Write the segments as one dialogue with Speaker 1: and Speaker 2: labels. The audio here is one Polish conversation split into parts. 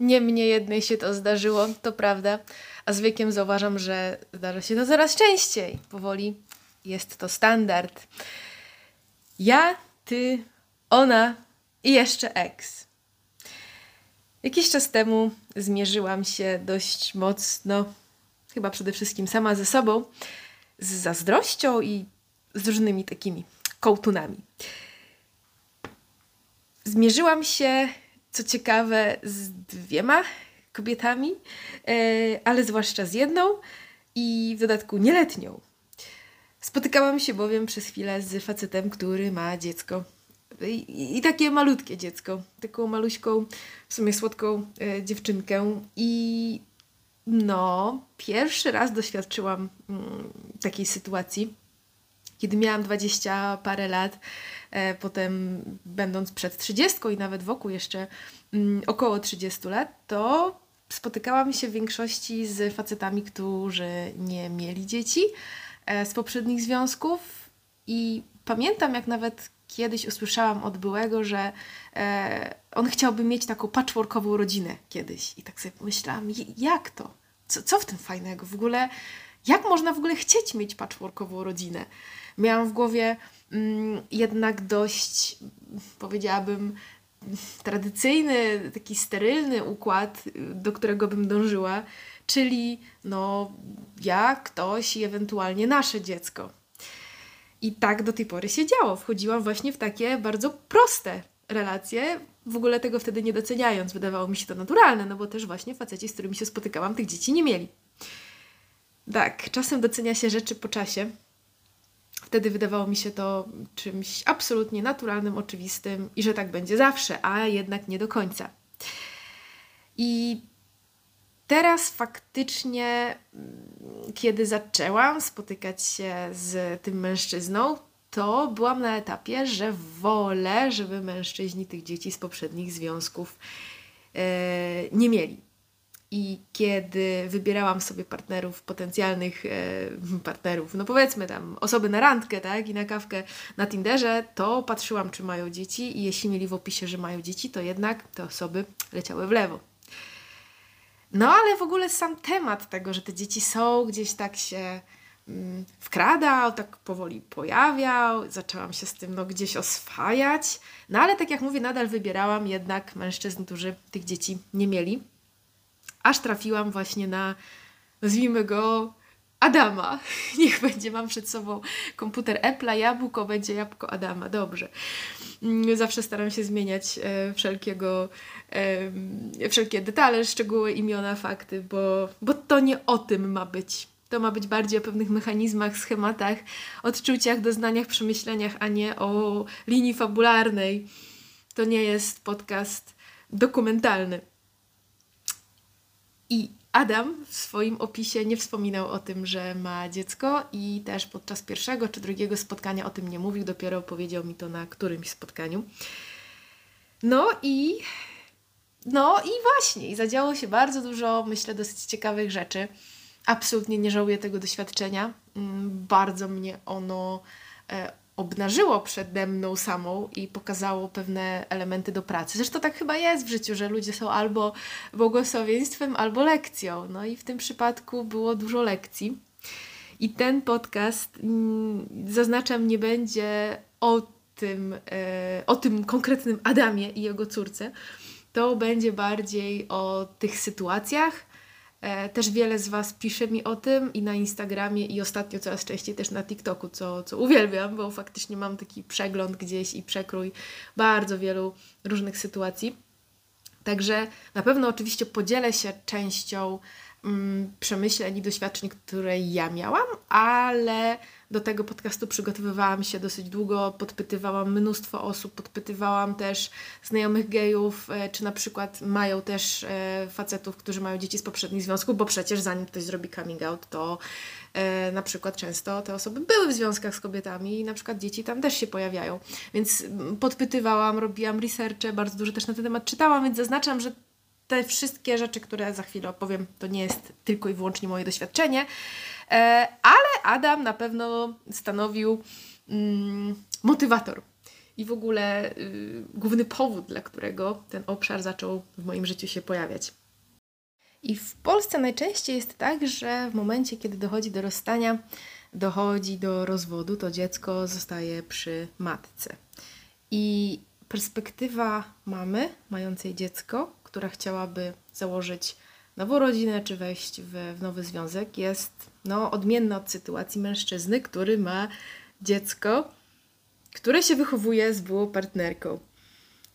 Speaker 1: nie
Speaker 2: mnie jednej się to zdarzyło, to prawda. A z wiekiem zauważam, że zdarza się to coraz częściej. Powoli jest to standard. Ja, ty, ona i jeszcze ex. Jakiś czas temu zmierzyłam się dość mocno, chyba przede wszystkim sama ze sobą, z zazdrością i z różnymi takimi kołtunami. Zmierzyłam się, co ciekawe, z dwiema kobietami, e, ale zwłaszcza z jedną i w dodatku nieletnią. Spotykałam się bowiem przez chwilę z facetem, który ma dziecko. I, takie malutkie dziecko, taką maluśką, w sumie słodką e, dziewczynkę. I no, pierwszy raz doświadczyłam mm, takiej sytuacji kiedy miałam 20 parę lat, potem będąc przed 30 i nawet wokół jeszcze mm, około 30 lat, to spotykałam się w większości z facetami, którzy nie mieli dzieci e, z poprzednich związków i pamiętam jak nawet kiedyś usłyszałam od byłego, że e, on chciałby mieć taką patchworkową rodzinę kiedyś i tak sobie pomyślałam, "J- jak to? Co, co w tym fajnego? W ogóle jak można w ogóle chcieć mieć patchworkową rodzinę? Miałam w głowie jednak dość, powiedziałabym, tradycyjny, taki sterylny układ, y, do którego bym dążyła, czyli no ja, ktoś i ewentualnie nasze dziecko. I tak do tej pory się działo. Wchodziłam właśnie w takie bardzo proste relacje, w ogóle tego wtedy nie doceniając. Wydawało mi się to naturalne, no bo też właśnie faceci, z którymi się spotykałam, tych dzieci nie mieli. Tak, czasem docenia się rzeczy po czasie. Wtedy wydawało mi się to czymś absolutnie naturalnym, oczywistym i że tak będzie zawsze, a jednak nie do końca. I teraz faktycznie, mm, kiedy zaczęłam spotykać się z tym mężczyzną, to byłam na etapie, że wolę, żeby mężczyźni tych dzieci z poprzednich związków e, nie mieli. I kiedy wybierałam sobie partnerów, potencjalnych e, partnerów, no powiedzmy tam osoby na randkę, tak, i na kawkę na Tinderze, to patrzyłam, czy mają dzieci, i jeśli mieli w opisie, że mają dzieci, to jednak te osoby leciały w lewo. No ale w ogóle sam temat tego, że te dzieci są, gdzieś tak się mm, wkradał, tak powoli pojawiał, zaczęłam się z tym no, gdzieś oswajać. No ale tak jak mówię, nadal wybierałam jednak mężczyzn, którzy tych dzieci nie mieli. Aż trafiłam właśnie na, nazwijmy go, Adama. Niech będzie, mam przed sobą komputer Apple'a, jabłko, będzie jabłko Adama. Dobrze. Mm, Zawsze staram się zmieniać e, wszelkiego, e, wszelkie detale, szczegóły, imiona, fakty, bo, bo to nie o tym ma być. To ma być bardziej o pewnych mechanizmach, schematach, odczuciach, doznaniach, przemyśleniach, a nie o linii fabularnej. To nie jest podcast dokumentalny. I Adam w swoim opisie nie wspominał o tym, że ma dziecko i też podczas pierwszego czy drugiego spotkania o tym nie mówił, dopiero powiedział mi to na którymś spotkaniu. No i no i właśnie, i zadziało się bardzo dużo, myślę, dosyć ciekawych rzeczy. Absolutnie nie żałuję tego doświadczenia. Mm, Bardzo mnie ono e, obnażyło przede mną samą i pokazało pewne elementy do pracy. Zresztą tak chyba jest w życiu, że ludzie są albo błogosławieństwem, albo lekcją. No i w tym przypadku było dużo lekcji. I ten podcast, mm, zaznaczam, nie będzie o tym, e, o tym konkretnym Adamie i jego córce. To będzie bardziej o tych sytuacjach. E, Też wiele z Was pisze mi o tym i na Instagramie, i ostatnio coraz częściej też na TikToku, co, co uwielbiam, bo faktycznie mam taki przegląd gdzieś i przekrój bardzo wielu różnych sytuacji. Także na pewno oczywiście podzielę się częścią mm, przemyśleń i doświadczeń, które ja miałam, ale do tego podcastu przygotowywałam się dosyć długo, podpytywałam mnóstwo osób, podpytywałam też znajomych gejów, e, czy na przykład mają też e, facetów, którzy mają dzieci z poprzednich związków, bo przecież zanim ktoś zrobi coming out, to e, na przykład często te osoby były w związkach z kobietami i na przykład dzieci tam też się pojawiają. Więc mm, podpytywałam, robiłam researche, bardzo dużo też na ten temat czytałam, więc zaznaczam, że te wszystkie rzeczy, które za chwilę opowiem, to nie jest tylko i wyłącznie moje doświadczenie, ale Adam na pewno stanowił mm, motywator i w ogóle y, główny powód, dla którego ten obszar zaczął w moim życiu się pojawiać. I w Polsce najczęściej jest tak, że w momencie, kiedy dochodzi do rozstania, dochodzi do rozwodu, to dziecko zostaje przy matce. I perspektywa mamy mającej dziecko, która chciałaby założyć nową rodzinę czy wejść w, w nowy związek, jest no, odmienna od sytuacji mężczyzny, który ma dziecko, które się wychowuje z byłą partnerką.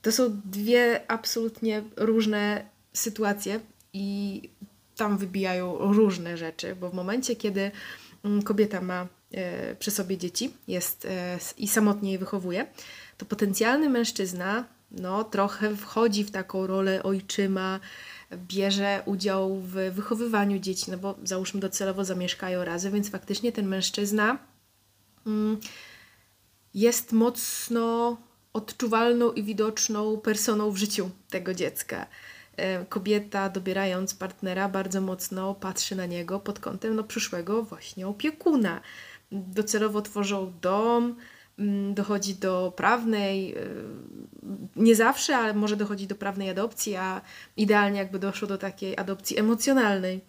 Speaker 2: To są dwie absolutnie różne sytuacje i tam wybijają różne rzeczy, bo w momencie, kiedy mm, kobieta ma e, przy sobie dzieci jest e, i samotnie je wychowuje, to potencjalny mężczyzna no, trochę wchodzi w taką rolę ojczyma, bierze udział w wychowywaniu dzieci, no bo załóżmy docelowo zamieszkają razem, więc faktycznie ten mężczyzna mm, jest mocno odczuwalną i widoczną personą w życiu tego dziecka. E, kobieta, dobierając partnera, bardzo mocno patrzy na niego pod kątem no, przyszłego właśnie opiekuna. Docelowo tworzą dom, dochodzi do prawnej, e, nie zawsze, ale może dochodzi do prawnej adopcji, a idealnie jakby doszło do takiej adopcji emocjonalnej.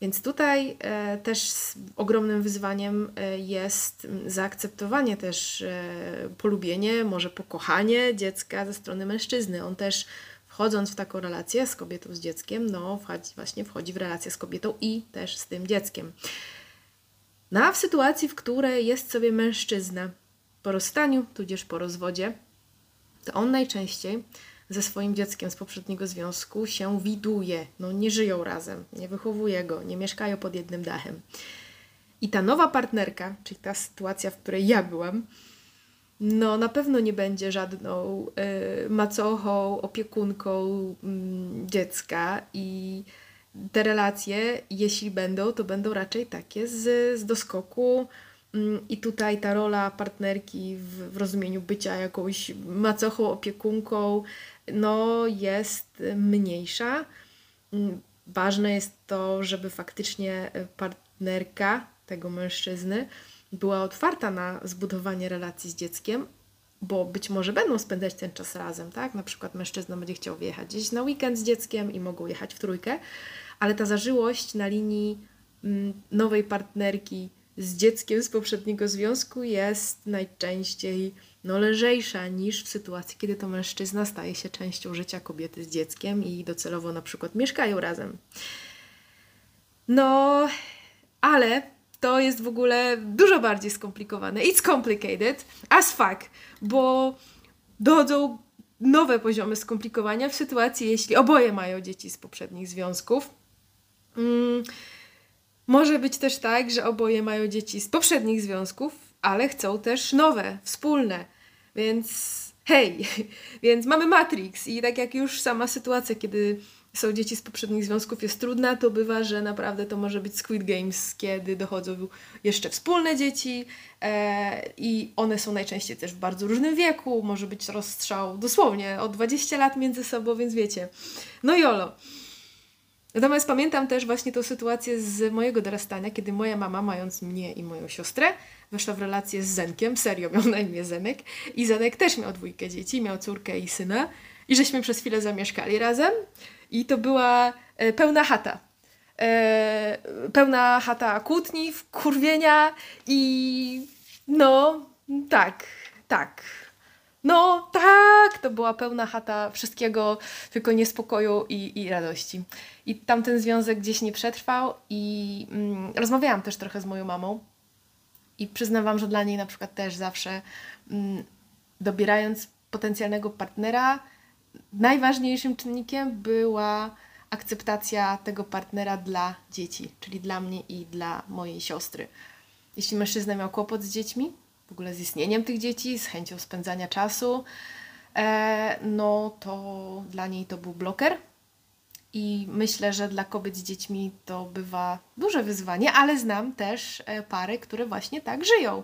Speaker 2: Więc tutaj e, też ogromnym wyzwaniem e, jest mm, zaakceptowanie też e, polubienie, może pokochanie dziecka ze strony mężczyzny. On też wchodząc w taką relację z kobietą, z dzieckiem, no właśnie wchodzi w relację z kobietą i też z tym dzieckiem. No a w sytuacji, w której jest sobie mężczyzna po rozstaniu, tudzież po rozwodzie, to on najczęściej ze swoim dzieckiem z poprzedniego związku się widuje. No nie żyją razem, nie wychowuje go, nie mieszkają pod jednym dachem. I ta nowa partnerka, czyli ta sytuacja, w której ja byłam, no na pewno nie będzie żadną y, macochą, opiekunką y, dziecka i te relacje, jeśli będą, to będą raczej takie z, z doskoku. Mm, I tutaj ta rola partnerki w, w rozumieniu bycia jakąś macochą, opiekunką, no jest mniejsza. Mm, ważne jest to, żeby faktycznie partnerka tego mężczyzny była otwarta na zbudowanie relacji z dzieckiem, bo być może będą spędzać ten czas razem, tak? Na przykład mężczyzna będzie chciał wyjechać gdzieś na weekend z dzieckiem i mogą jechać w trójkę, ale ta zażyłość na linii mm, nowej partnerki z dzieckiem z poprzedniego związku jest najczęściej no, lżejsza niż w sytuacji, kiedy to mężczyzna staje się częścią życia kobiety z dzieckiem i docelowo na przykład mieszkają razem. No, ale to jest w ogóle dużo bardziej skomplikowane. It's complicated as fuck, bo dochodzą nowe poziomy skomplikowania w sytuacji, jeśli oboje mają dzieci z poprzednich związków. Mm, może być też tak, że oboje mają dzieci z poprzednich związków, ale chcą też nowe, wspólne. Więc hej, więc mamy Matrix i tak jak już sama sytuacja, kiedy są dzieci z poprzednich związków jest trudna, to bywa, że naprawdę to może być Squid Games, kiedy dochodzą jeszcze wspólne dzieci e, i one są najczęściej też w bardzo różnym wieku, może być rozstrzał dosłownie o 20 lat między sobą, więc wiecie. No jolo. Natomiast pamiętam też właśnie tą sytuację z mojego dorastania, kiedy moja mama, mając mnie i moją siostrę, weszła w relację z Zenkiem, serio miał na imię Zenek i Zenek też miał dwójkę dzieci, miał córkę i syna i żeśmy przez chwilę zamieszkali razem i to była e, pełna chata. E, pełna chata kłótni, kurwienia i no tak, tak. No tak, to była pełna chata wszystkiego, tylko niespokoju i, i radości. I tamten związek gdzieś nie przetrwał i mm, rozmawiałam też trochę z moją mamą i przyznam Wam, że dla niej na przykład też zawsze mm, dobierając potencjalnego partnera, najważniejszym czynnikiem była akceptacja tego partnera dla dzieci, czyli dla mnie i dla mojej siostry. Jeśli mężczyzna miał kłopot z dziećmi, w ogóle z istnieniem tych dzieci, z chęcią spędzania czasu, e, no to dla niej to był bloker. I myślę, że dla kobiet z dziećmi to bywa duże wyzwanie, ale znam też e, pary, które właśnie tak żyją.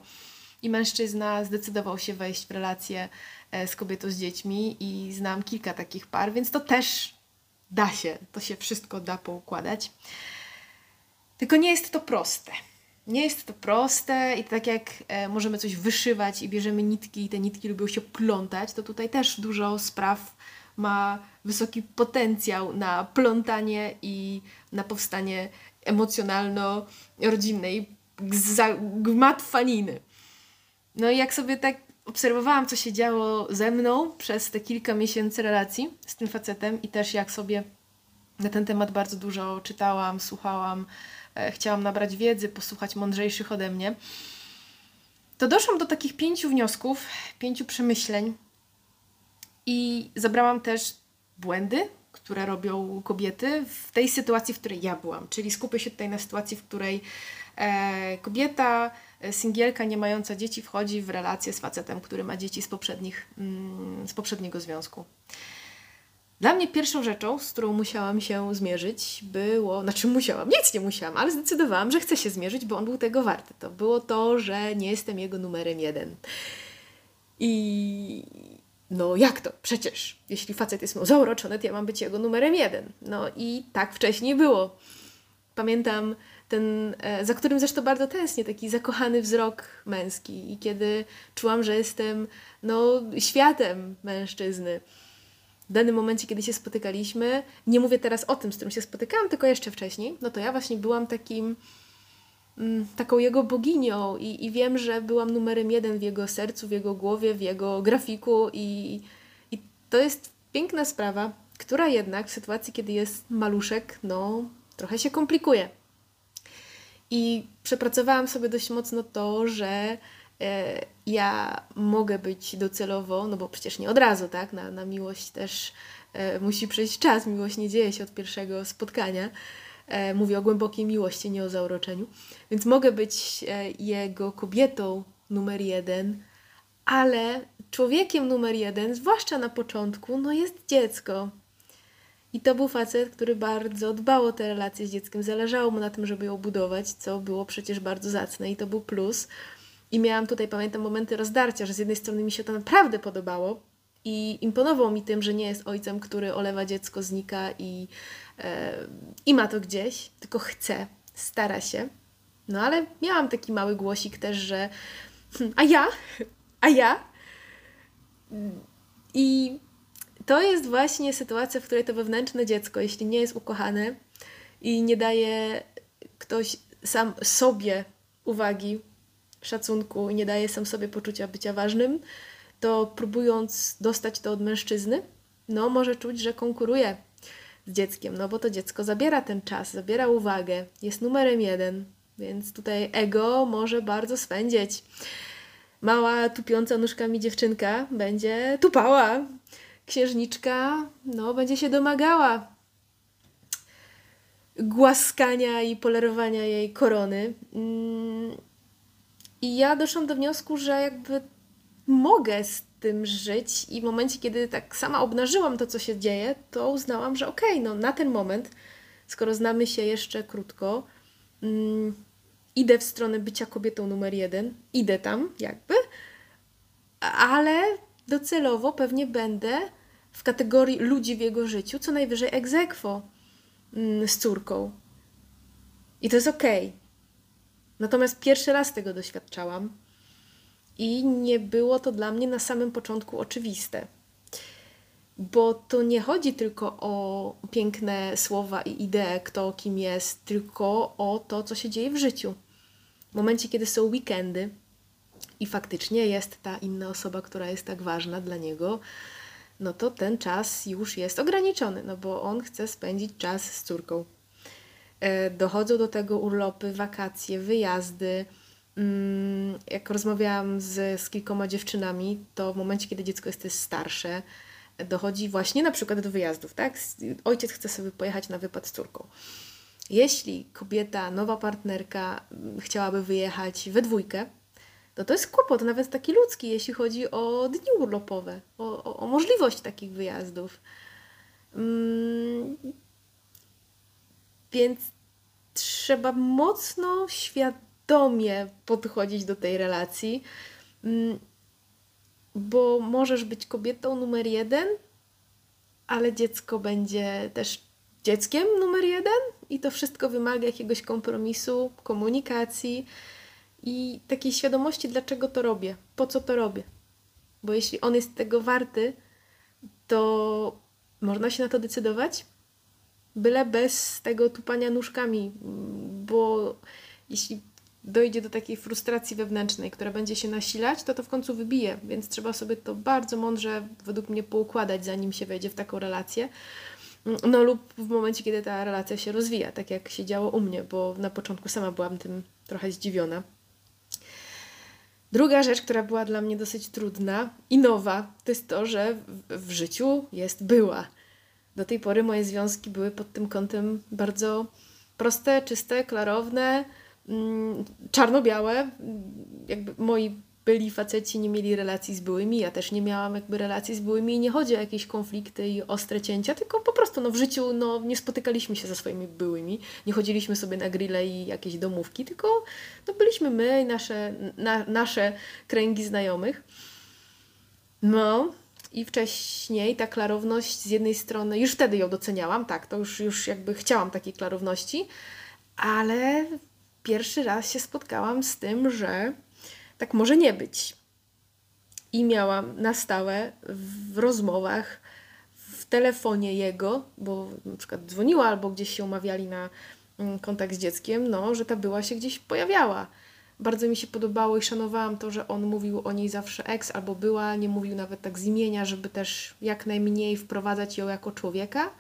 Speaker 2: I mężczyzna zdecydował się wejść w relację e, z kobietą z dziećmi, i znam kilka takich par, więc to też da się, to się wszystko da poukładać. Tylko nie jest to proste. Nie jest to proste i tak jak e, możemy coś wyszywać i bierzemy nitki i te nitki lubią się plątać, to tutaj też dużo spraw ma wysoki potencjał na plątanie i na powstanie emocjonalno-rodzinnej gmatwaniny. No i jak sobie tak obserwowałam, co się działo ze mną przez te kilka miesięcy relacji z tym facetem i też jak sobie na ten temat bardzo dużo czytałam, słuchałam, e, chciałam nabrać wiedzy, posłuchać mądrzejszych ode mnie, to doszłam do takich pięciu wniosków, pięciu przemyśleń i zabrałam też błędy, które robią kobiety w tej sytuacji, w której ja byłam. Czyli skupię się tutaj na sytuacji, w której e, kobieta, e, singielka nie mająca dzieci wchodzi w relację z facetem, który ma dzieci z, poprzednich, mm, z poprzedniego związku. Dla mnie pierwszą rzeczą, z którą musiałam się zmierzyć, było, znaczy musiałam, nic nie musiałam, ale zdecydowałam, że chcę się zmierzyć, bo on był tego warty. To było to, że nie jestem jego numerem jeden. I no jak to? Przecież, jeśli facet jest zauroczony, to ja mam być jego numerem jeden. No i tak wcześniej było. Pamiętam ten, e, za którym zresztą bardzo tęsknię, taki zakochany wzrok męski i kiedy czułam, że jestem no, światem mężczyzny w danym momencie, kiedy się spotykaliśmy, nie mówię teraz o tym, z którym się spotykałam, tylko jeszcze wcześniej, no to ja właśnie byłam takim, taką jego boginią i, i wiem, że byłam numerem jeden w jego sercu, w jego głowie, w jego grafiku i, i to jest piękna sprawa, która jednak w sytuacji, kiedy jest maluszek, no trochę się komplikuje. I przepracowałam sobie dość mocno to, że E, ja mogę być docelowo, no bo przecież nie od razu, tak? Na, na miłość też e, musi przejść czas. Miłość nie dzieje się od pierwszego spotkania. E, mówię o głębokiej miłości, nie o zauroczeniu. Więc mogę być jego kobietą numer jeden, ale człowiekiem numer jeden, zwłaszcza na początku, no jest dziecko. I to był facet, który bardzo dbał o te relacje z dzieckiem. Zależało mu na tym, żeby ją budować, co było przecież bardzo zacne i to był plus. I miałam tutaj, pamiętam, momenty rozdarcia, że z jednej strony mi się to naprawdę podobało i imponował mi tym, że nie jest ojcem, który olewa dziecko, znika i, e, i ma to gdzieś, tylko chce, stara się. No ale miałam taki mały głosik też, że hm, a ja, a ja. I to jest właśnie sytuacja, w której to wewnętrzne dziecko, jeśli nie jest ukochane i nie daje ktoś sam sobie uwagi, szacunku i nie daje sam sobie poczucia bycia ważnym, to próbując dostać to od mężczyzny, no może czuć, że konkuruje z dzieckiem, no bo to dziecko zabiera ten czas, zabiera uwagę, jest numerem jeden, więc tutaj ego może bardzo spędzić. Mała, tupiąca nóżkami dziewczynka będzie tupała. Księżniczka, no, będzie się domagała głaskania i polerowania jej korony. Mm, i ja doszłam do wniosku, że jakby mogę z tym żyć i w momencie, kiedy tak sama obnażyłam to, co się dzieje, to uznałam, że okej, okay, no na ten moment, skoro znamy się jeszcze krótko, mm, idę w stronę bycia kobietą numer jeden, idę tam jakby, ale docelowo pewnie będę w kategorii ludzi w jego życiu, co najwyżej egzekwo mm, z córką. I to jest okej. Okay. Natomiast pierwszy raz tego doświadczałam i nie było to dla mnie na samym początku oczywiste. Bo to nie chodzi tylko o piękne słowa i idee, kto kim jest, tylko o to, co się dzieje w życiu. W momencie, kiedy są weekendy i faktycznie jest ta inna osoba, która jest tak ważna dla niego, no to ten czas już jest ograniczony, no bo on chce spędzić czas z córką. E, dochodzą do tego urlopy, wakacje, wyjazdy. Mm, jak rozmawiałam z, z kilkoma dziewczynami, to w momencie, kiedy dziecko jest starsze, dochodzi właśnie na przykład do wyjazdów, tak? Ojciec chce sobie pojechać na wypad z córką. Jeśli kobieta, nowa partnerka mm, chciałaby wyjechać we dwójkę, to to jest kłopot, nawet taki ludzki, jeśli chodzi o dni urlopowe, o, o, o możliwość takich wyjazdów. Mm, Więc trzeba mocno, świadomie podchodzić do tej relacji, mm, bo możesz być kobietą numer jeden, ale dziecko będzie też dzieckiem numer jeden i to wszystko wymaga jakiegoś kompromisu, komunikacji i takiej świadomości, dlaczego to robię, po co to robię. Bo jeśli on jest tego warty, to można się na to decydować, byle bez tego tupania nóżkami, bo jeśli dojdzie do takiej frustracji wewnętrznej, która będzie się nasilać, to to w końcu wybije, więc trzeba sobie to bardzo mądrze według mnie poukładać, zanim się wejdzie w taką relację. No lub w momencie, kiedy ta relacja się rozwija, tak jak się działo u mnie, bo na początku sama byłam tym trochę zdziwiona. Druga rzecz, która była dla mnie dosyć trudna i nowa, to jest to, że w, w życiu jest była. Do tej pory moje związki były pod tym kątem bardzo proste, czyste, klarowne, czarno-białe. Jakby moi byli faceci nie mieli relacji z byłymi, ja też nie miałam jakby relacji z byłymi i nie chodzi o jakieś konflikty i ostre cięcia, tylko po prostu no, w życiu no, nie spotykaliśmy się ze swoimi byłymi, nie chodziliśmy sobie na grille i jakieś domówki, tylko no, byliśmy my i nasze, na, nasze kręgi znajomych. No i wcześniej ta klarowność z jednej strony, już wtedy ją doceniałam, tak, to już, już jakby chciałam takiej klarowności, ale pierwszy raz się spotkałam z tym, że tak może nie być. I miałam na stałe w rozmowach, w telefonie jego, bo na przykład dzwoniła albo gdzieś się umawiali na mm, kontakt z dzieckiem, no, że ta była się gdzieś pojawiała. Bardzo mi się podobało i szanowałam to, że on mówił o niej zawsze ex albo była, nie mówił nawet tak z imienia, żeby też jak najmniej wprowadzać ją jako człowieka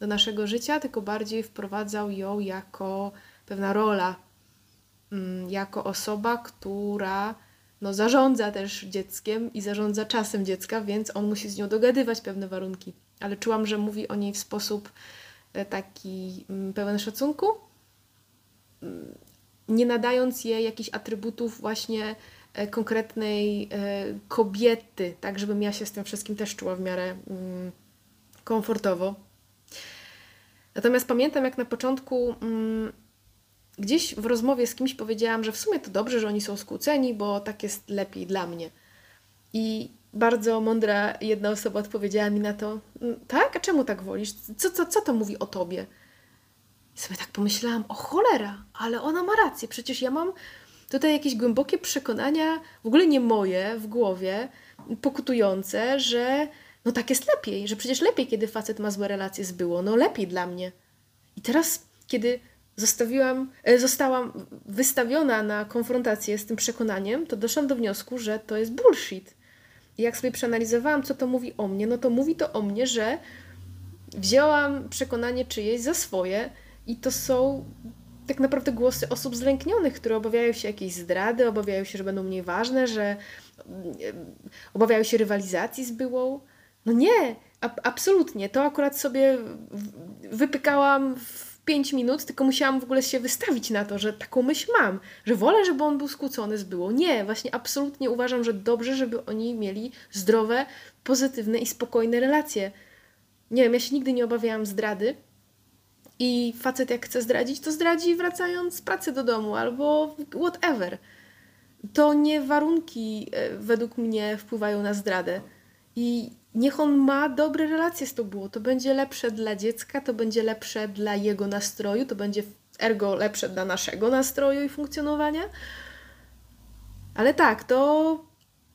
Speaker 2: do naszego życia, tylko bardziej wprowadzał ją jako pewna rola, jako osoba, która no, zarządza też dzieckiem i zarządza czasem dziecka, więc on musi z nią dogadywać pewne warunki. Ale czułam, że mówi o niej w sposób e, taki mm, pełen szacunku, mm, nie nadając jej jakichś atrybutów właśnie e, konkretnej e, kobiety, tak żebym ja się z tym wszystkim też czuła w miarę mm, komfortowo. Natomiast pamiętam, jak na początku gdzieś w rozmowie z kimś powiedziałam, że w sumie to dobrze, że oni są skłóceni, bo tak jest lepiej dla mnie. I bardzo mądra jedna osoba odpowiedziała mi na to, mm, tak? A czemu tak wolisz? Co, co, co to mówi o tobie? I sobie tak pomyślałam, o cholera, ale ona ma rację, przecież ja mam tutaj jakieś głębokie przekonania, w ogóle nie moje, w głowie, pokutujące, że no tak jest lepiej, że przecież lepiej, kiedy facet ma złe relacje z było, no lepiej dla mnie. I teraz, kiedy zostawiłam, e, zostałam wystawiona na konfrontację z tym przekonaniem, to doszłam do wniosku, że to jest bullshit. I jak sobie przeanalizowałam, co to mówi o mnie, no to mówi to o mnie, że wzięłam przekonanie czyjeś za swoje i to są tak naprawdę głosy osób zlęknionych, które obawiają się jakiejś zdrady, obawiają się, że będą mniej ważne, że obawiają się rywalizacji z byłą. No nie, absolutnie. To akurat sobie wypykałam w 5 minut, tylko musiałam w ogóle się wystawić na to, że taką myśl mam, że wolę, żeby on był skłócony z było. Nie, właśnie absolutnie uważam, że dobrze, żeby oni mieli zdrowe, pozytywne i spokojne relacje. Nie wiem, ja się nigdy nie obawiałam zdrady i facet jak chce zdradzić, to zdradzi wracając z pracy do domu albo whatever. To nie warunki e, według mnie wpływają na zdradę. I niech on ma dobre relacje z tobą. To będzie lepsze dla dziecka, to będzie lepsze dla jego nastroju, to będzie ergo lepsze dla naszego nastroju i funkcjonowania. Ale tak, to,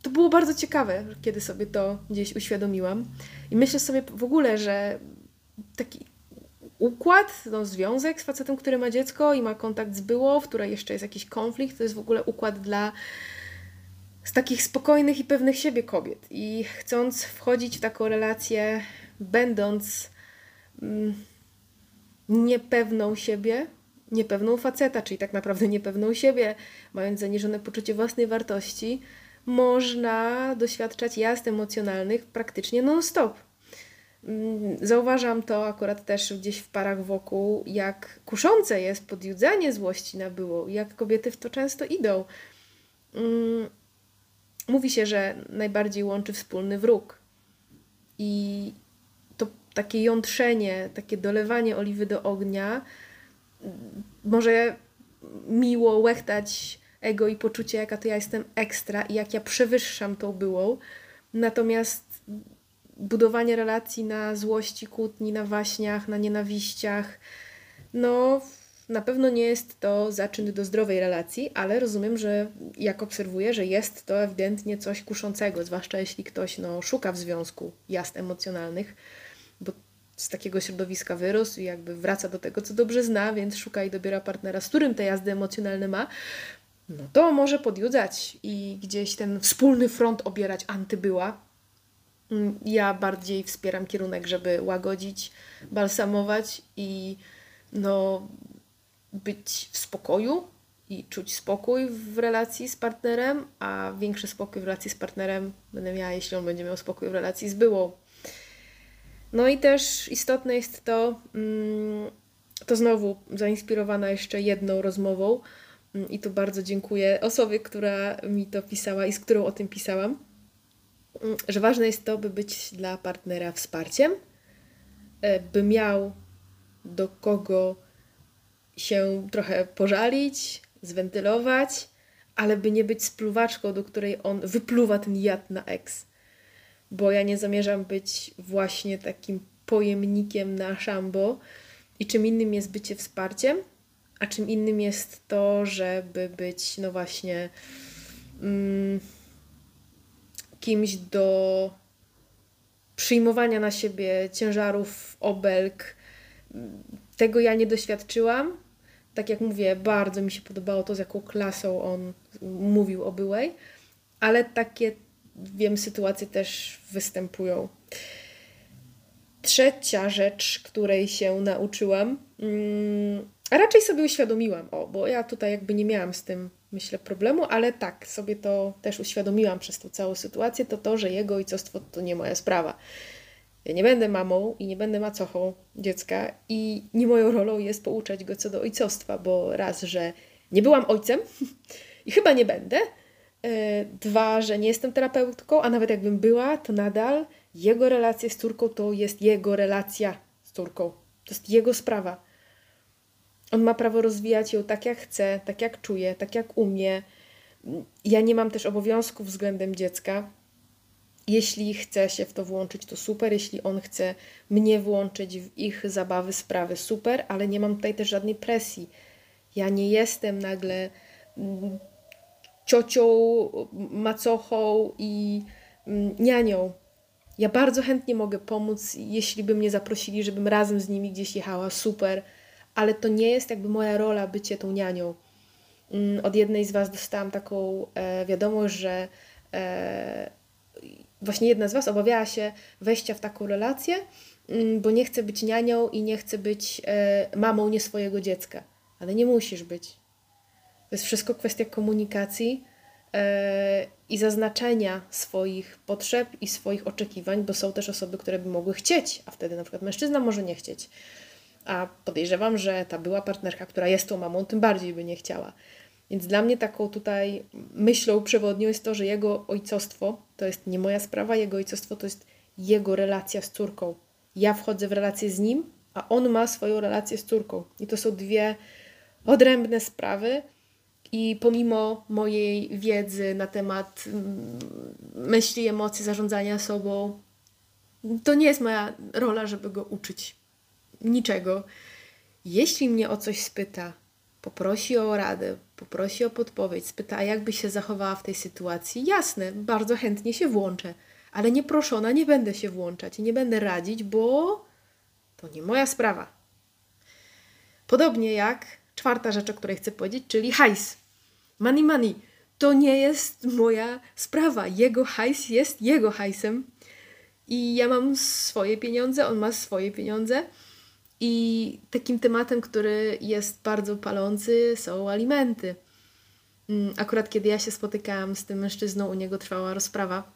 Speaker 2: to było bardzo ciekawe, kiedy sobie to gdzieś uświadomiłam. I myślę sobie w ogóle, że taki układ, no, związek z facetem, który ma dziecko i ma kontakt z byłą, w której jeszcze jest jakiś konflikt, to jest w ogóle układ dla z takich spokojnych i pewnych siebie kobiet. I chcąc wchodzić w taką relację, będąc mm, niepewną siebie, niepewną faceta, czyli tak naprawdę niepewną siebie, mając zaniżone poczucie własnej wartości, można doświadczać jazd emocjonalnych praktycznie non-stop. Mm, zauważam to akurat też gdzieś w parach wokół, jak kuszące jest podjudzanie złości na było, jak kobiety w to często idą. Mm, mówi się, że najbardziej łączy wspólny wróg. I to takie jątrzenie, takie dolewanie oliwy do ognia może miło łechtać ego i poczucie, jaka to ja jestem ekstra i jak ja przewyższam tą byłą. Natomiast budowanie relacji na złości, kłótni, na waśniach, na nienawiściach, no na pewno nie jest to zaczyn do zdrowej relacji, ale rozumiem, że jak obserwuję, że jest to ewidentnie coś kuszącego, zwłaszcza jeśli ktoś no, szuka w związku jazd emocjonalnych, bo z takiego środowiska wyrósł i jakby wraca do tego, co dobrze zna, więc szuka i dobiera partnera, z którym te jazdy emocjonalne ma, no to może podjudzać i gdzieś ten wspólny front obierać antybyła. Mm, Ja bardziej wspieram kierunek, żeby łagodzić, balsamować i no, być w spokoju i czuć spokój w relacji z partnerem, a większy spokój w relacji z partnerem będę miała, jeśli on będzie miał spokój w relacji z byłą. No i też istotne jest to, mm, to znowu zainspirowana jeszcze jedną rozmową, mm, i tu bardzo dziękuję osobie, która mi to pisała i z którą o tym pisałam, mm, że ważne jest to, by być dla partnera wsparciem, e, by miał do kogo się trochę pożalić, zwentylować, ale by nie być spluwaczką, do której on wypluwa ten jad na eks. Bo ja nie zamierzam być właśnie takim pojemnikiem na szambo i czym innym jest bycie wsparciem, a czym innym jest to, żeby być, no właśnie, mm, kimś do przyjmowania na siebie ciężarów, obelg. Tego ja nie doświadczyłam. Tak jak mówię, bardzo mi się podobało to, z jaką klasą on mówił o byłej, ale takie, wiem, sytuacje też występują. Trzecia rzecz, której się nauczyłam, mm, a raczej sobie uświadomiłam, o, bo ja tutaj jakby nie miałam z tym, myślę, problemu, ale tak, sobie to też uświadomiłam przez tą całą sytuację, to to, że jego ojcostwo to nie moja sprawa. Ja nie będę mamą i nie będę macochą dziecka i nie moją rolą jest pouczać go co do ojcostwa, bo raz, że nie byłam ojcem i chyba nie będę, e, dwa, że nie jestem terapeutką, a nawet jakbym była, to nadal jego relacja z córką to jest jego relacja z córką. To jest jego sprawa. On ma prawo rozwijać ją tak, jak chce, tak jak czuje, tak jak umie. Ja nie mam też obowiązków względem dziecka. Jeśli chce się w to włączyć, to super. Jeśli on chce mnie włączyć w ich zabawy, sprawy, super, ale nie mam tutaj też żadnej presji. Ja nie jestem nagle mm, ciocią, macochą i mm, nianią. Ja bardzo chętnie mogę pomóc, jeśli by mnie zaprosili, żebym razem z nimi gdzieś jechała, super, ale to nie jest jakby moja rola bycie tą nianią. Mm, Od jednej z Was dostałam taką e, wiadomość, że e, właśnie jedna z Was obawiała się wejścia w taką relację, mm, bo nie chce być nianią i nie chce być e, mamą nie swojego dziecka. Ale nie musisz być. To jest wszystko kwestia komunikacji e, i zaznaczenia swoich potrzeb i swoich oczekiwań, bo są też osoby, które by mogły chcieć, a wtedy na przykład mężczyzna może nie chcieć. A podejrzewam, że ta była partnerka, która jest tą mamą, tym bardziej by nie chciała. Więc dla mnie taką tutaj myślą przewodnią jest to, że jego ojcostwo to jest nie moja sprawa, jego ojcostwo to jest jego relacja z córką. Ja wchodzę w relację z nim, a on ma swoją relację z córką. I to są dwie odrębne sprawy. I pomimo mojej wiedzy na temat mm, myśli, emocji, zarządzania sobą, to nie jest moja rola, żeby go uczyć niczego. Jeśli mnie o coś spyta, poprosi o radę, poprosi o podpowiedź, spyta, a jak by się zachowała w tej sytuacji, jasne, bardzo chętnie się włączę, ale nieproszona nie będę się włączać i nie będę radzić, bo to nie moja sprawa. Podobnie jak czwarta rzecz, o której chcę powiedzieć, czyli hajs. Money, money. To nie jest moja sprawa. Jego hajs jest jego hajsem. I ja mam swoje pieniądze, on ma swoje pieniądze. I takim tematem, który jest bardzo palący, są alimenty. Mm, Akurat kiedy ja się spotykałam z tym mężczyzną, u niego trwała rozprawa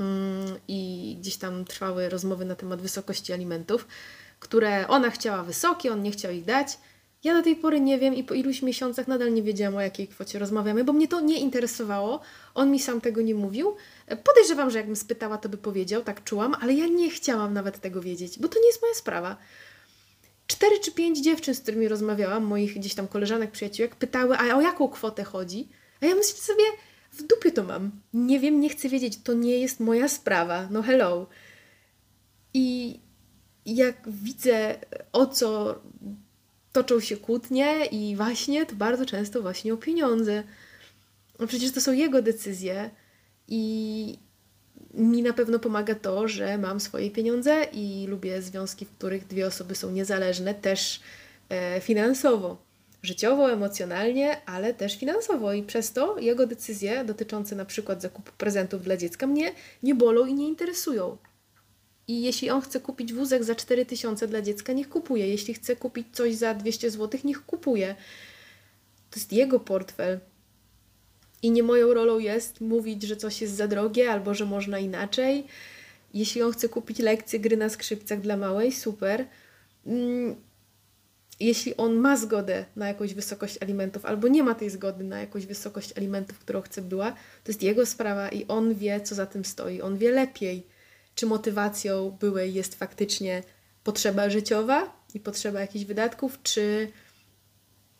Speaker 2: mm, i gdzieś tam trwały rozmowy na temat wysokości alimentów, które ona chciała wysokie, on nie chciał ich dać. Ja do tej pory nie wiem i po iluś miesiącach nadal nie wiedziałam, o jakiej kwocie rozmawiamy, bo mnie to nie interesowało. On mi sam tego nie mówił. E, Podejrzewam, że jakbym spytała, to by powiedział, tak czułam, ale ja nie chciałam nawet tego wiedzieć, bo to nie jest moja sprawa. Cztery czy pięć dziewczyn, z którymi rozmawiałam, moich gdzieś tam koleżanek, przyjaciółek, pytały, a o jaką kwotę chodzi? A ja myślę sobie, w dupie to mam. Nie wiem, nie chcę wiedzieć, to nie jest moja sprawa. No hello. I jak widzę, o co toczą się kłótnie i właśnie, to bardzo często właśnie o pieniądze. No przecież to są jego decyzje i mi na pewno pomaga to, że mam swoje pieniądze i lubię związki, w których dwie osoby są niezależne też e, finansowo, życiowo, emocjonalnie, ale też finansowo i przez to jego decyzje dotyczące na przykład zakupu prezentów dla dziecka mnie nie bolą i nie interesują. I jeśli on chce kupić wózek za 4000 dla dziecka, niech kupuje. Jeśli chce kupić coś za 200 zł, niech kupuje. To jest jego portfel. I nie moją rolą jest mówić, że coś jest za drogie albo że można inaczej. Jeśli on chce kupić lekcję gry na skrzypcach dla małej, super. Mm, jeśli on ma zgodę na jakąś wysokość alimentów, albo nie ma tej zgody na jakąś wysokość alimentów, którą chce była, to jest jego sprawa i on wie, co za tym stoi. On wie lepiej, czy motywacją byłej jest faktycznie potrzeba życiowa i potrzeba jakichś wydatków, czy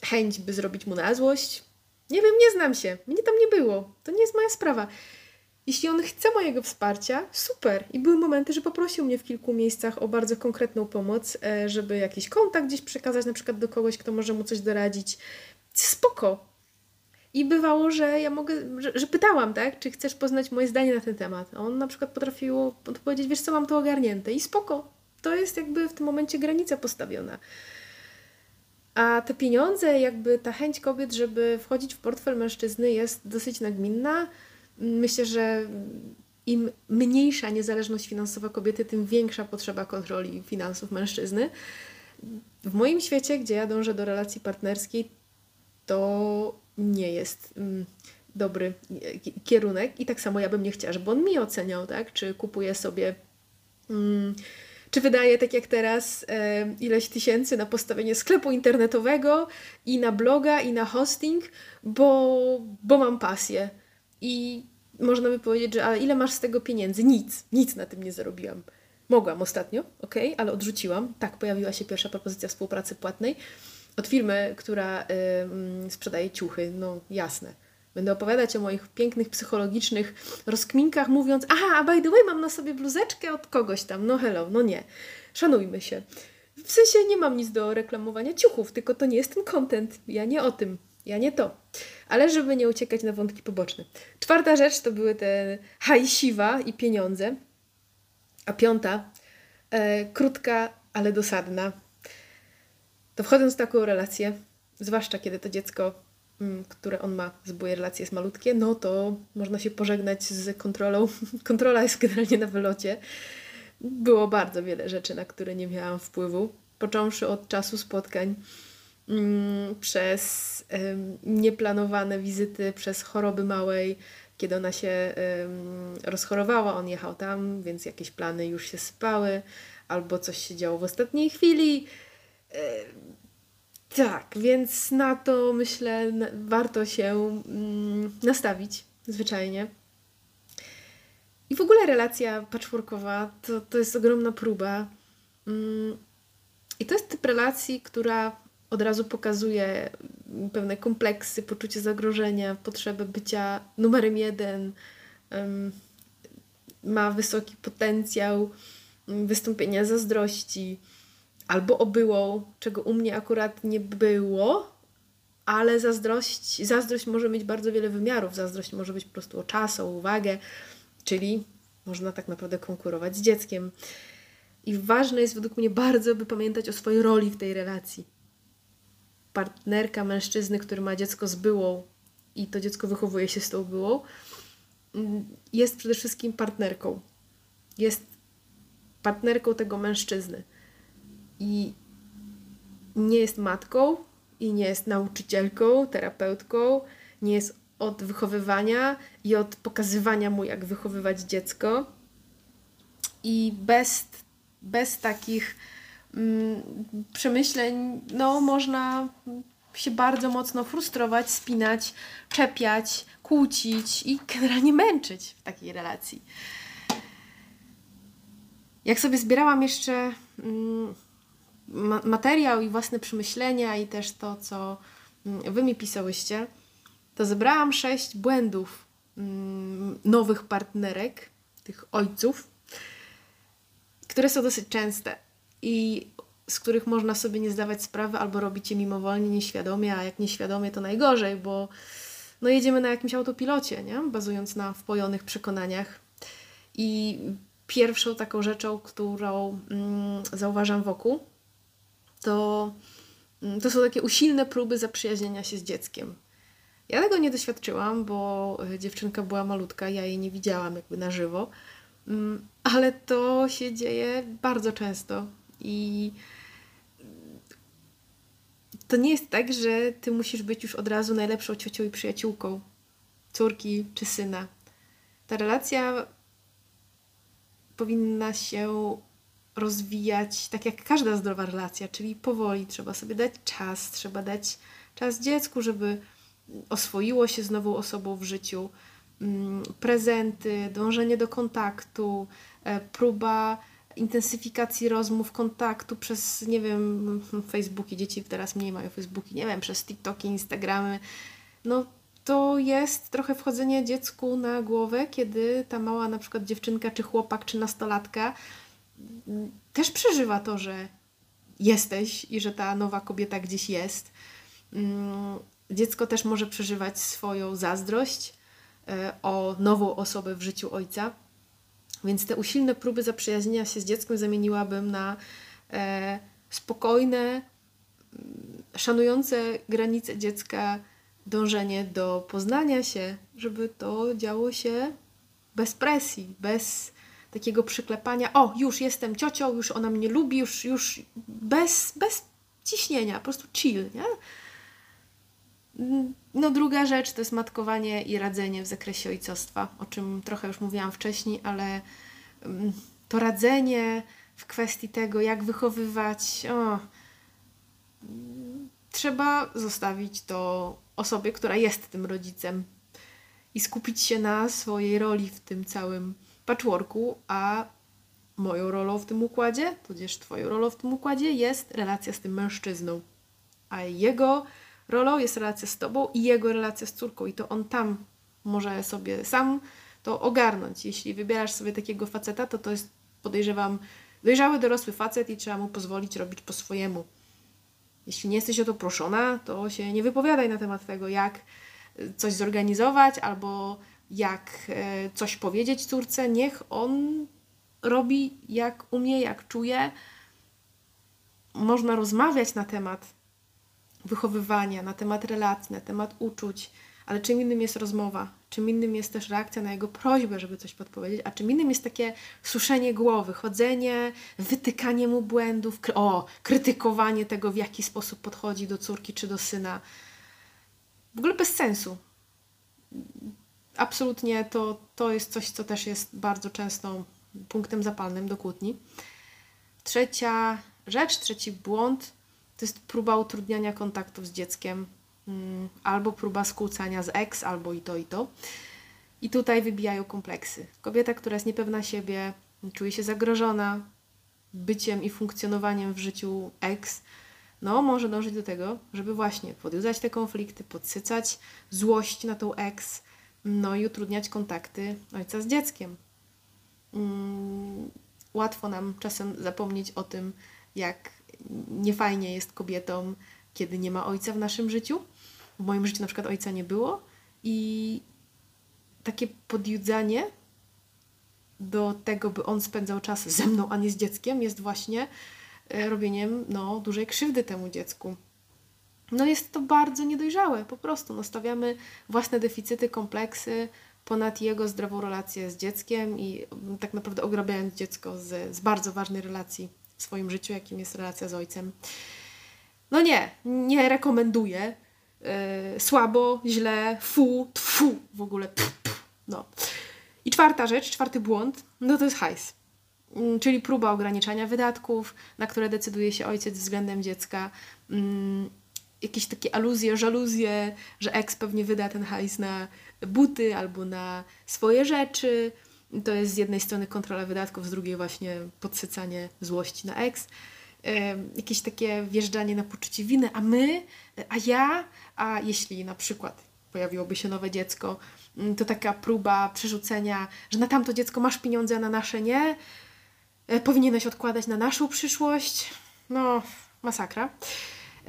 Speaker 2: chęć, by zrobić mu na złość, nie wiem, nie znam się. Mnie tam nie było. To nie jest moja sprawa. Jeśli on chce mojego wsparcia, super. I były momenty, że poprosił mnie w kilku miejscach o bardzo konkretną pomoc, e, żeby jakiś kontakt gdzieś przekazać, na przykład do kogoś, kto może mu coś doradzić. Spoko. I bywało, że ja mogę, że, że pytałam, tak, czy chcesz poznać moje zdanie na ten temat. A on na przykład potrafił odpowiedzieć, wiesz co, mam to ogarnięte. I spoko. To jest jakby w tym momencie granica postawiona. A te pieniądze, jakby ta chęć kobiet, żeby wchodzić w portfel mężczyzny jest dosyć nagminna. Myślę, że im mniejsza niezależność finansowa kobiety, tym większa potrzeba kontroli finansów mężczyzny. W moim świecie, gdzie ja dążę do relacji partnerskiej, to nie jest mm, dobry kierunek i tak samo ja bym nie chciała, żeby on mi oceniał, tak? Czy kupuje sobie mm, czy wydaję, tak jak teraz, ileś tysięcy na postawienie sklepu internetowego i na bloga, i na hosting, bo, bo mam pasję. I można by powiedzieć, że ale ile masz z tego pieniędzy? Nic, nic na tym nie zarobiłam. Mogłam ostatnio, ok, ale odrzuciłam. Tak, pojawiła się pierwsza propozycja współpracy płatnej od firmy, która y, sprzedaje ciuchy. No jasne Będę opowiadać o moich pięknych psychologicznych rozkminkach, mówiąc, aha, by the way, mam na sobie bluzeczkę od kogoś tam. No hello, no nie. Szanujmy się. W sensie nie mam nic do reklamowania ciuchów, tylko to nie jest ten content. Ja nie o tym. Ja nie to. Ale żeby nie uciekać na wątki poboczne. Czwarta rzecz to były te hajsiwa i pieniądze. A piąta, e, krótka, ale dosadna. To wchodząc w taką relację, zwłaszcza kiedy to dziecko które on ma z byłej relacji jest malutkie, no to można się pożegnać z kontrolą. Kontrola jest generalnie na wylocie. Było bardzo wiele rzeczy, na które nie miałam wpływu, począwszy od czasu spotkań, mm, przez nieplanowane wizyty, przez choroby małej, kiedy ona się rozchorowała, on jechał tam, więc jakieś plany już się sypały, albo coś się działo w ostatniej chwili tak, więc na to myślę, warto się mm, nastawić zwyczajnie. I w ogóle relacja patchworkowa to, to jest ogromna próba. Mm, I to jest typ relacji, która od razu pokazuje pewne kompleksy, poczucie zagrożenia, potrzebę bycia numerem jeden, ma wysoki potencjał mm, wystąpienia zazdrości albo obyłą, czego u mnie akurat nie było, ale zazdrość, zazdrość może mieć bardzo wiele wymiarów. Zazdrość może być po prostu o czas, o uwagę, czyli można tak naprawdę konkurować z dzieckiem. I ważne jest według mnie bardzo, by pamiętać o swojej roli w tej relacji. Partnerka mężczyzny, który ma dziecko z byłą i to dziecko wychowuje się z tą byłą, jest przede wszystkim partnerką. Jest partnerką tego mężczyzny i nie jest matką i nie jest nauczycielką, terapeutką, nie jest od wychowywania i od pokazywania mu, jak wychowywać dziecko. I bez, bez takich mm, przemyśleń, no, można się bardzo mocno frustrować, spinać, czepiać, kłócić i generalnie męczyć w takiej relacji. Jak sobie zbierałam jeszcze. Mm, ma- materiał i własne przemyślenia i też to, co mm, wy mi pisałyście, to zebrałam sześć błędów mm, nowych partnerek, tych ojców, które są dosyć częste i z których można sobie nie zdawać sprawy albo robić je mimowolnie, nieświadomie, a jak nieświadomie to najgorzej, bo no jedziemy na jakimś autopilocie, nie? bazując na wpojonych przekonaniach. I pierwszą taką rzeczą, którą mm, zauważam wokół, to, mm, to są takie usilne próby zaprzyjaźnienia się z dzieckiem. Ja tego nie doświadczyłam, bo e, dziewczynka była malutka, ja jej nie widziałam jakby na żywo, mm, ale to się dzieje bardzo często i to nie jest tak, że ty musisz być już od razu najlepszą ciocią i przyjaciółką córki czy syna. Ta relacja powinna się rozwijać tak jak każda zdrowa relacja, czyli powoli. Trzeba sobie dać czas, trzeba dać czas dziecku, żeby oswoiło się z nową osobą w życiu. Mm, Prezenty, dążenie do kontaktu, e, próba intensyfikacji rozmów, kontaktu przez, nie wiem, Facebooki, dzieci teraz mniej mają Facebooki, nie wiem, przez TikToki, Instagramy. No to jest trochę wchodzenie dziecku na głowę, kiedy ta mała na przykład dziewczynka, czy chłopak, czy nastolatka też przeżywa to, że jesteś i że ta nowa kobieta gdzieś jest. Mm, Dziecko też może przeżywać swoją zazdrość e, o nową osobę w życiu ojca. Więc te usilne próby zaprzyjaźnienia się z dzieckiem zamieniłabym na e, spokojne, mm, szanujące granice dziecka dążenie do poznania się, żeby to działo się bez presji, bez takiego przyklepania, o, już jestem ciocią, już ona mnie lubi, już, już bez, bez ciśnienia, po prostu chill, nie? No druga rzecz to jest matkowanie i radzenie w zakresie ojcostwa, o czym trochę już mówiłam wcześniej, ale mm, to radzenie w kwestii tego, jak wychowywać, o, trzeba zostawić to osobie, która jest tym rodzicem i skupić się na swojej roli w tym całym patchworku, a moją rolą w tym układzie, tudzież twoją rolą w tym układzie jest relacja z tym mężczyzną, a jego rolą jest relacja z tobą i jego relacja z córką i to on tam może sobie sam to ogarnąć. Jeśli wybierasz sobie takiego faceta, to to jest, podejrzewam, dojrzały dorosły facet i trzeba mu pozwolić robić po swojemu. Jeśli nie jesteś o to proszona, to się nie wypowiadaj na temat tego, jak coś zorganizować albo jak e, coś powiedzieć córce. Niech on robi jak umie, jak czuje. Można rozmawiać na temat wychowywania, na temat relacji, na temat uczuć, ale czym innym jest rozmowa, czym innym jest też reakcja na jego prośbę, żeby coś podpowiedzieć, a czym innym jest takie suszenie głowy, chodzenie, wytykanie mu błędów, kry o, krytykowanie tego, w jaki sposób podchodzi do córki czy do syna. W ogóle bez sensu. Absolutnie to, to jest coś, co też jest bardzo często punktem zapalnym do kłótni. Trzecia rzecz, trzeci błąd to jest próba utrudniania kontaktów z dzieckiem, mm, albo próba skłócania z ex, albo i to, i to. I tutaj wybijają kompleksy. Kobieta, która jest niepewna siebie, czuje się zagrożona byciem i funkcjonowaniem w życiu ex, no może dążyć do tego, żeby właśnie podjudzać te konflikty, podsycać złość na tą ex, no i utrudniać kontakty ojca z dzieckiem. Mm, łatwo nam czasem zapomnieć o tym, jak niefajnie jest kobietą, kiedy nie ma ojca w naszym życiu. W moim życiu na przykład ojca nie było i takie podjudzanie do tego, by on spędzał czas ze mną, a nie z dzieckiem, jest właśnie e, robieniem no, dużej krzywdy temu dziecku. No jest to bardzo niedojrzałe, po prostu. No, stawiamy własne deficyty, kompleksy ponad jego zdrową relację z dzieckiem i mm, tak naprawdę ograbiając dziecko z, z bardzo ważnej relacji w swoim życiu, jakim jest relacja z ojcem. No nie, nie rekomenduję. Yy, słabo, źle, fu, tfu, w ogóle. Pff, pff, no. I czwarta rzecz, czwarty błąd, no to jest hajs. Yy, czyli próba ograniczania wydatków, na które decyduje się ojciec względem dziecka. Jakieś takie aluzje, żaluzje, że eks pewnie wyda ten hajs na buty albo na swoje rzeczy. To jest z jednej strony kontrola wydatków, z drugiej właśnie podsycanie złości na eks. e, jakieś takie wjeżdżanie na poczucie winy, a my, a ja, a jeśli na przykład pojawiłoby się nowe dziecko, mm, to taka próba przerzucenia, że na tamto dziecko masz pieniądze, a na nasze nie, e, powinieneś odkładać na naszą przyszłość. No, masakra.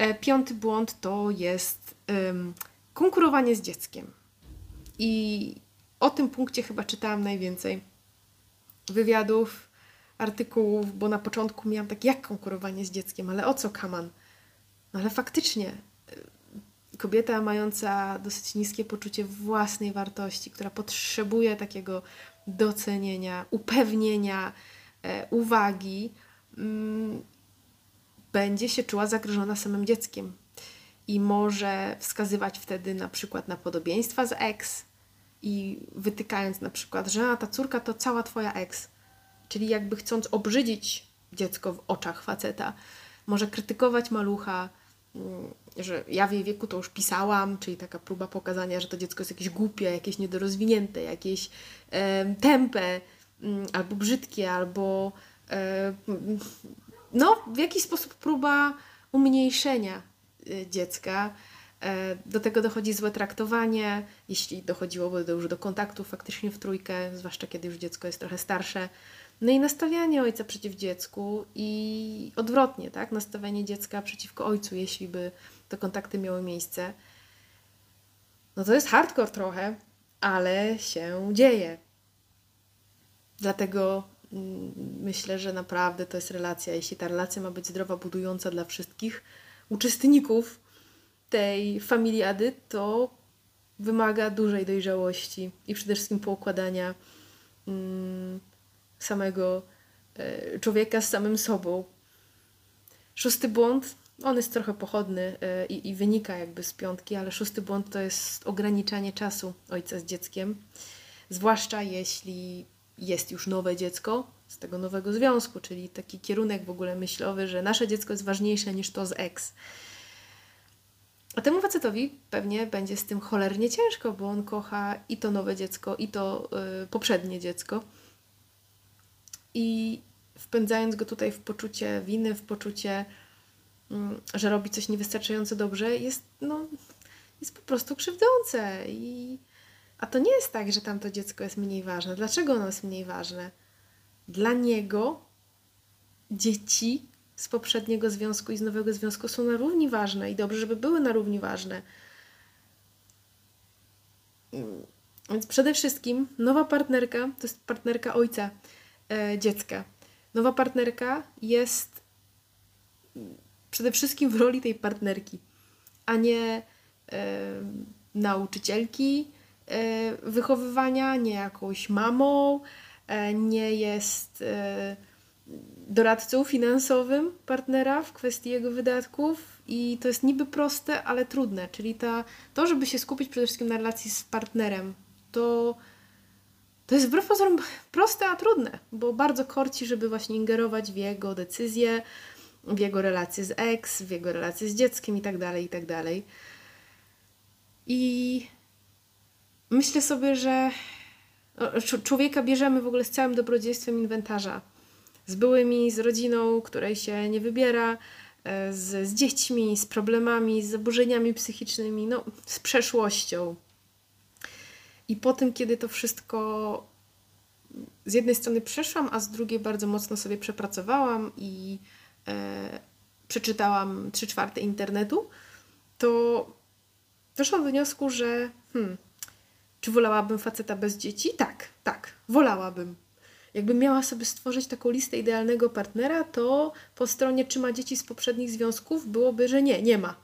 Speaker 2: E, Piąty błąd to jest em, konkurowanie z dzieckiem. I o tym punkcie chyba czytałam najwięcej wywiadów, artykułów, bo na początku miałam tak, jak konkurowanie z dzieckiem, ale o co kaman? No ale faktycznie, y, kobieta mająca dosyć niskie poczucie własnej wartości, która potrzebuje takiego docenienia, upewnienia, e, uwagi, mm, będzie się czuła zagrożona samym dzieckiem. I może wskazywać wtedy na przykład na podobieństwa z ex i wytykając na przykład, że a, ta córka to cała twoja ex, czyli jakby chcąc obrzydzić dziecko w oczach faceta, może krytykować malucha, mm, że ja w jej wieku to już pisałam, czyli taka próba pokazania, że to dziecko jest jakieś głupie, jakieś niedorozwinięte, jakieś e, albo brzydkie, albo e, no, w jakiś sposób próba umniejszenia y, dziecka. E, Do tego dochodzi złe traktowanie, jeśli dochodziłoby do, już do kontaktu faktycznie w trójkę, zwłaszcza kiedy już dziecko jest trochę starsze. No i nastawianie ojca przeciw dziecku i odwrotnie, tak? Nastawianie dziecka przeciwko ojcu, jeśli by te kontakty miały miejsce. No to jest hardcore trochę, ale się dzieje. Dlatego myślę, że naprawdę to jest relacja. Jeśli ta relacja ma być zdrowa, budująca dla wszystkich uczestników tej familiady, to wymaga dużej dojrzałości i przede wszystkim poukładania mm, samego e, człowieka z samym sobą. Szósty błąd, on jest trochę pochodny e, i, i wynika jakby z piątki, ale szósty błąd to jest ograniczanie czasu ojca z dzieckiem, zwłaszcza jeśli jest już nowe dziecko z tego nowego związku, czyli taki kierunek w ogóle myślowy, że nasze dziecko jest ważniejsze niż to z ex. A temu facetowi pewnie będzie z tym cholernie ciężko, bo on kocha i to nowe dziecko, i to y, poprzednie dziecko. I wpędzając go tutaj w poczucie winy, w poczucie, mm, że robi coś niewystarczająco dobrze, jest, no, jest po prostu krzywdzące. I... A to nie jest tak, że tamto dziecko jest mniej ważne. Dlaczego ono jest mniej ważne? Dla niego dzieci z poprzedniego związku i z nowego związku są na równi ważne i dobrze, żeby były na równi ważne. Więc przede wszystkim nowa partnerka to jest partnerka ojca e, dziecka. Nowa partnerka jest przede wszystkim w roli tej partnerki, a nie e, nauczycielki wychowywania, nie jakąś mamą, e, nie jest e, doradcą finansowym partnera w kwestii jego wydatków i to jest niby proste, ale trudne, czyli ta, to, żeby się skupić przede wszystkim na relacji z partnerem, to, to jest wbrew pozorom proste, a trudne, bo bardzo korci, żeby właśnie ingerować w jego decyzje, w jego relacje z ex, w jego relacje z dzieckiem i tak dalej, i tak. I myślę sobie, że o, czu- człowieka bierzemy w ogóle z całym dobrodziejstwem inwentarza z byłymi, z rodziną, której się nie wybiera, e, z, z dziećmi, z problemami, z zaburzeniami psychicznymi, no, z przeszłością. I po tym, kiedy to wszystko z jednej strony przeszłam, a z drugiej bardzo mocno sobie przepracowałam i e, przeczytałam trzy czwarte internetu, to doszłam do wniosku, że hmm, czy wolałabym faceta bez dzieci? Tak, tak, wolałabym. Jakbym miała sobie stworzyć taką listę idealnego partnera, to po stronie czy ma dzieci z poprzednich związków byłoby, że nie, nie ma.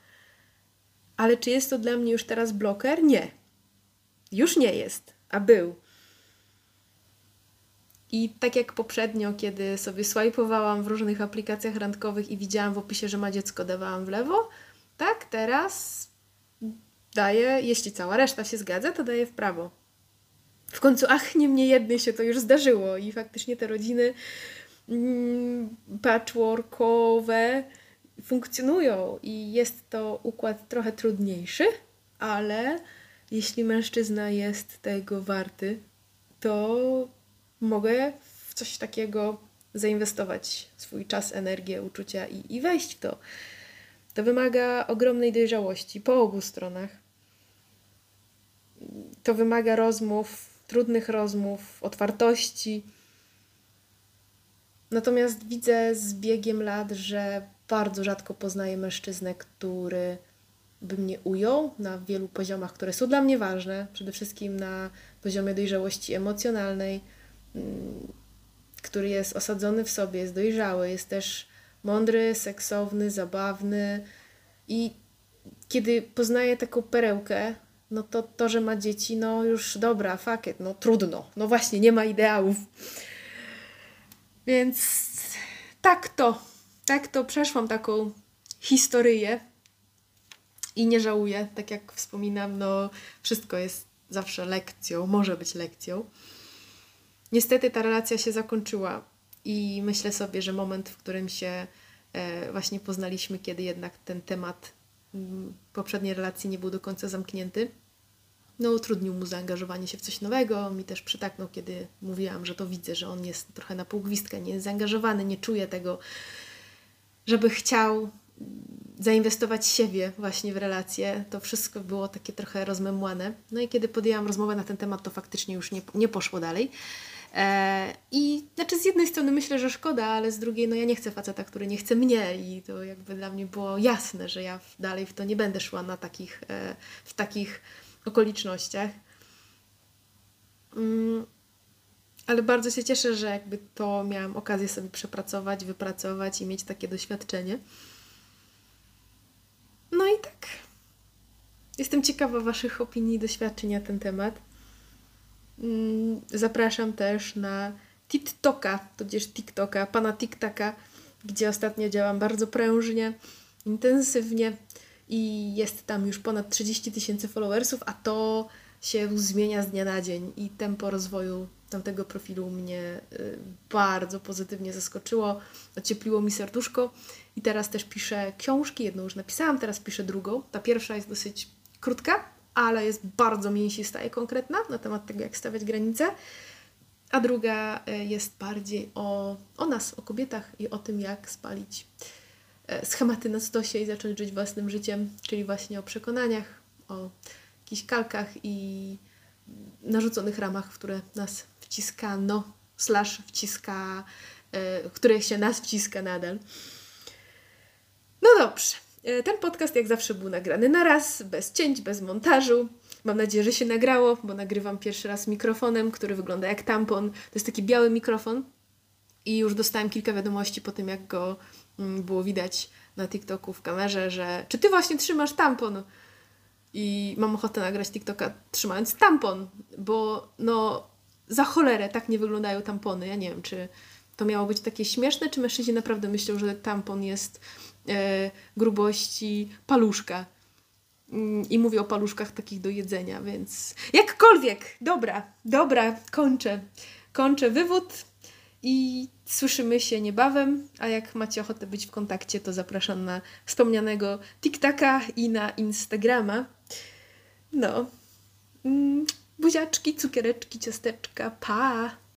Speaker 2: Ale czy jest to dla mnie już teraz bloker? Nie. Już nie jest, a był. I tak jak poprzednio, kiedy sobie swajpowałam w różnych aplikacjach randkowych i widziałam w opisie, że ma dziecko, dawałam w lewo, tak teraz daję, jeśli cała reszta się zgadza, to daję w prawo. W końcu, ach, nie mnie jednej się to już zdarzyło i faktycznie te rodziny mm, patchworkowe funkcjonują i jest to układ trochę trudniejszy, ale jeśli mężczyzna jest tego warty, to mogę w coś takiego zainwestować swój czas, energię, uczucia i, i wejść w to. To wymaga ogromnej dojrzałości po obu stronach. To wymaga rozmów, trudnych rozmów, otwartości. Natomiast widzę z biegiem lat, że bardzo rzadko poznaję mężczyznę, który by mnie ujął na wielu poziomach, które są dla mnie ważne. Przede wszystkim na poziomie dojrzałości emocjonalnej, mm, który jest osadzony w sobie, jest dojrzały, jest też mądry, seksowny, zabawny. I kiedy poznaję taką perełkę, no to to, że ma dzieci, no już dobra, fuck it, no trudno. No właśnie, nie ma ideałów. Więc tak to, tak to przeszłam taką historię i nie żałuję. Tak jak wspominam, no wszystko jest zawsze lekcją, może być lekcją. Niestety ta relacja się zakończyła i myślę sobie, że moment, w którym się e, właśnie poznaliśmy, kiedy jednak ten temat poprzedniej relacji nie był do końca zamknięty, no utrudnił mu zaangażowanie się w coś nowego. Mi też przytaknął, kiedy mówiłam, że to widzę, że on jest trochę na pół gwizdka, nie jest zaangażowany, nie czuje tego, żeby chciał zainwestować siebie właśnie w relacje. To wszystko było takie trochę rozmemłane. No i kiedy podjęłam rozmowę na ten temat, to faktycznie już nie, nie poszło dalej. E, I znaczy z jednej strony myślę, że szkoda, ale z drugiej no ja nie chcę faceta, który nie chce mnie i to jakby dla mnie było jasne, że ja dalej w to nie będę szła na takich, e, w takich okolicznościach. Mm, ale bardzo się cieszę, że jakby to miałam okazję sobie przepracować, wypracować i mieć takie doświadczenie. No i tak. Jestem ciekawa Waszych opinii i doświadczeń na ten temat. Mm, zapraszam też na TikToka, tudzież TikToka, pana TikToka, gdzie ostatnio działam bardzo prężnie, intensywnie i jest tam już ponad 30 tysięcy followersów, a to się zmienia z dnia na dzień i tempo rozwoju tamtego profilu mnie y, bardzo pozytywnie zaskoczyło, ociepliło mi serduszko i teraz też piszę książki, jedną już napisałam, teraz piszę drugą. Ta pierwsza jest dosyć krótka, ale jest bardzo mięsista i konkretna na temat tego, jak stawiać granice, a druga y, jest bardziej o, o nas, o kobietach i o tym, jak spalić y, schematy na stosie i zacząć żyć własnym życiem, czyli właśnie o przekonaniach, o jakichś kalkach i narzuconych ramach, które nas wciskano, slash wciska, w których się nas wciska nadal. No dobrze. Ten podcast jak zawsze był nagrany na raz, bez cięć, bez montażu. Mam nadzieję, że się nagrało, bo nagrywam pierwszy raz mikrofonem, który wygląda jak tampon. To jest taki biały mikrofon i już dostałem kilka wiadomości po tym, jak go było widać na TikToku w kamerze, że czy ty właśnie trzymasz tampon? I mam ochotę nagrać TikToka trzymając tampon, bo no za cholerę tak nie wyglądają tampony. Ja nie wiem, czy to miało być takie śmieszne, czy mężczyźni naprawdę myślą, że tampon jest e, grubości paluszka. Mm, I mówię o paluszkach takich do jedzenia, więc jakkolwiek, dobra, dobra, kończę. Kończę wywód i słyszymy się niebawem, a jak macie ochotę być w kontakcie, to zapraszam na wspomnianego TikTaka i na Instagrama. No. Mm, buziaczki, cukiereczki, ciasteczka, pa!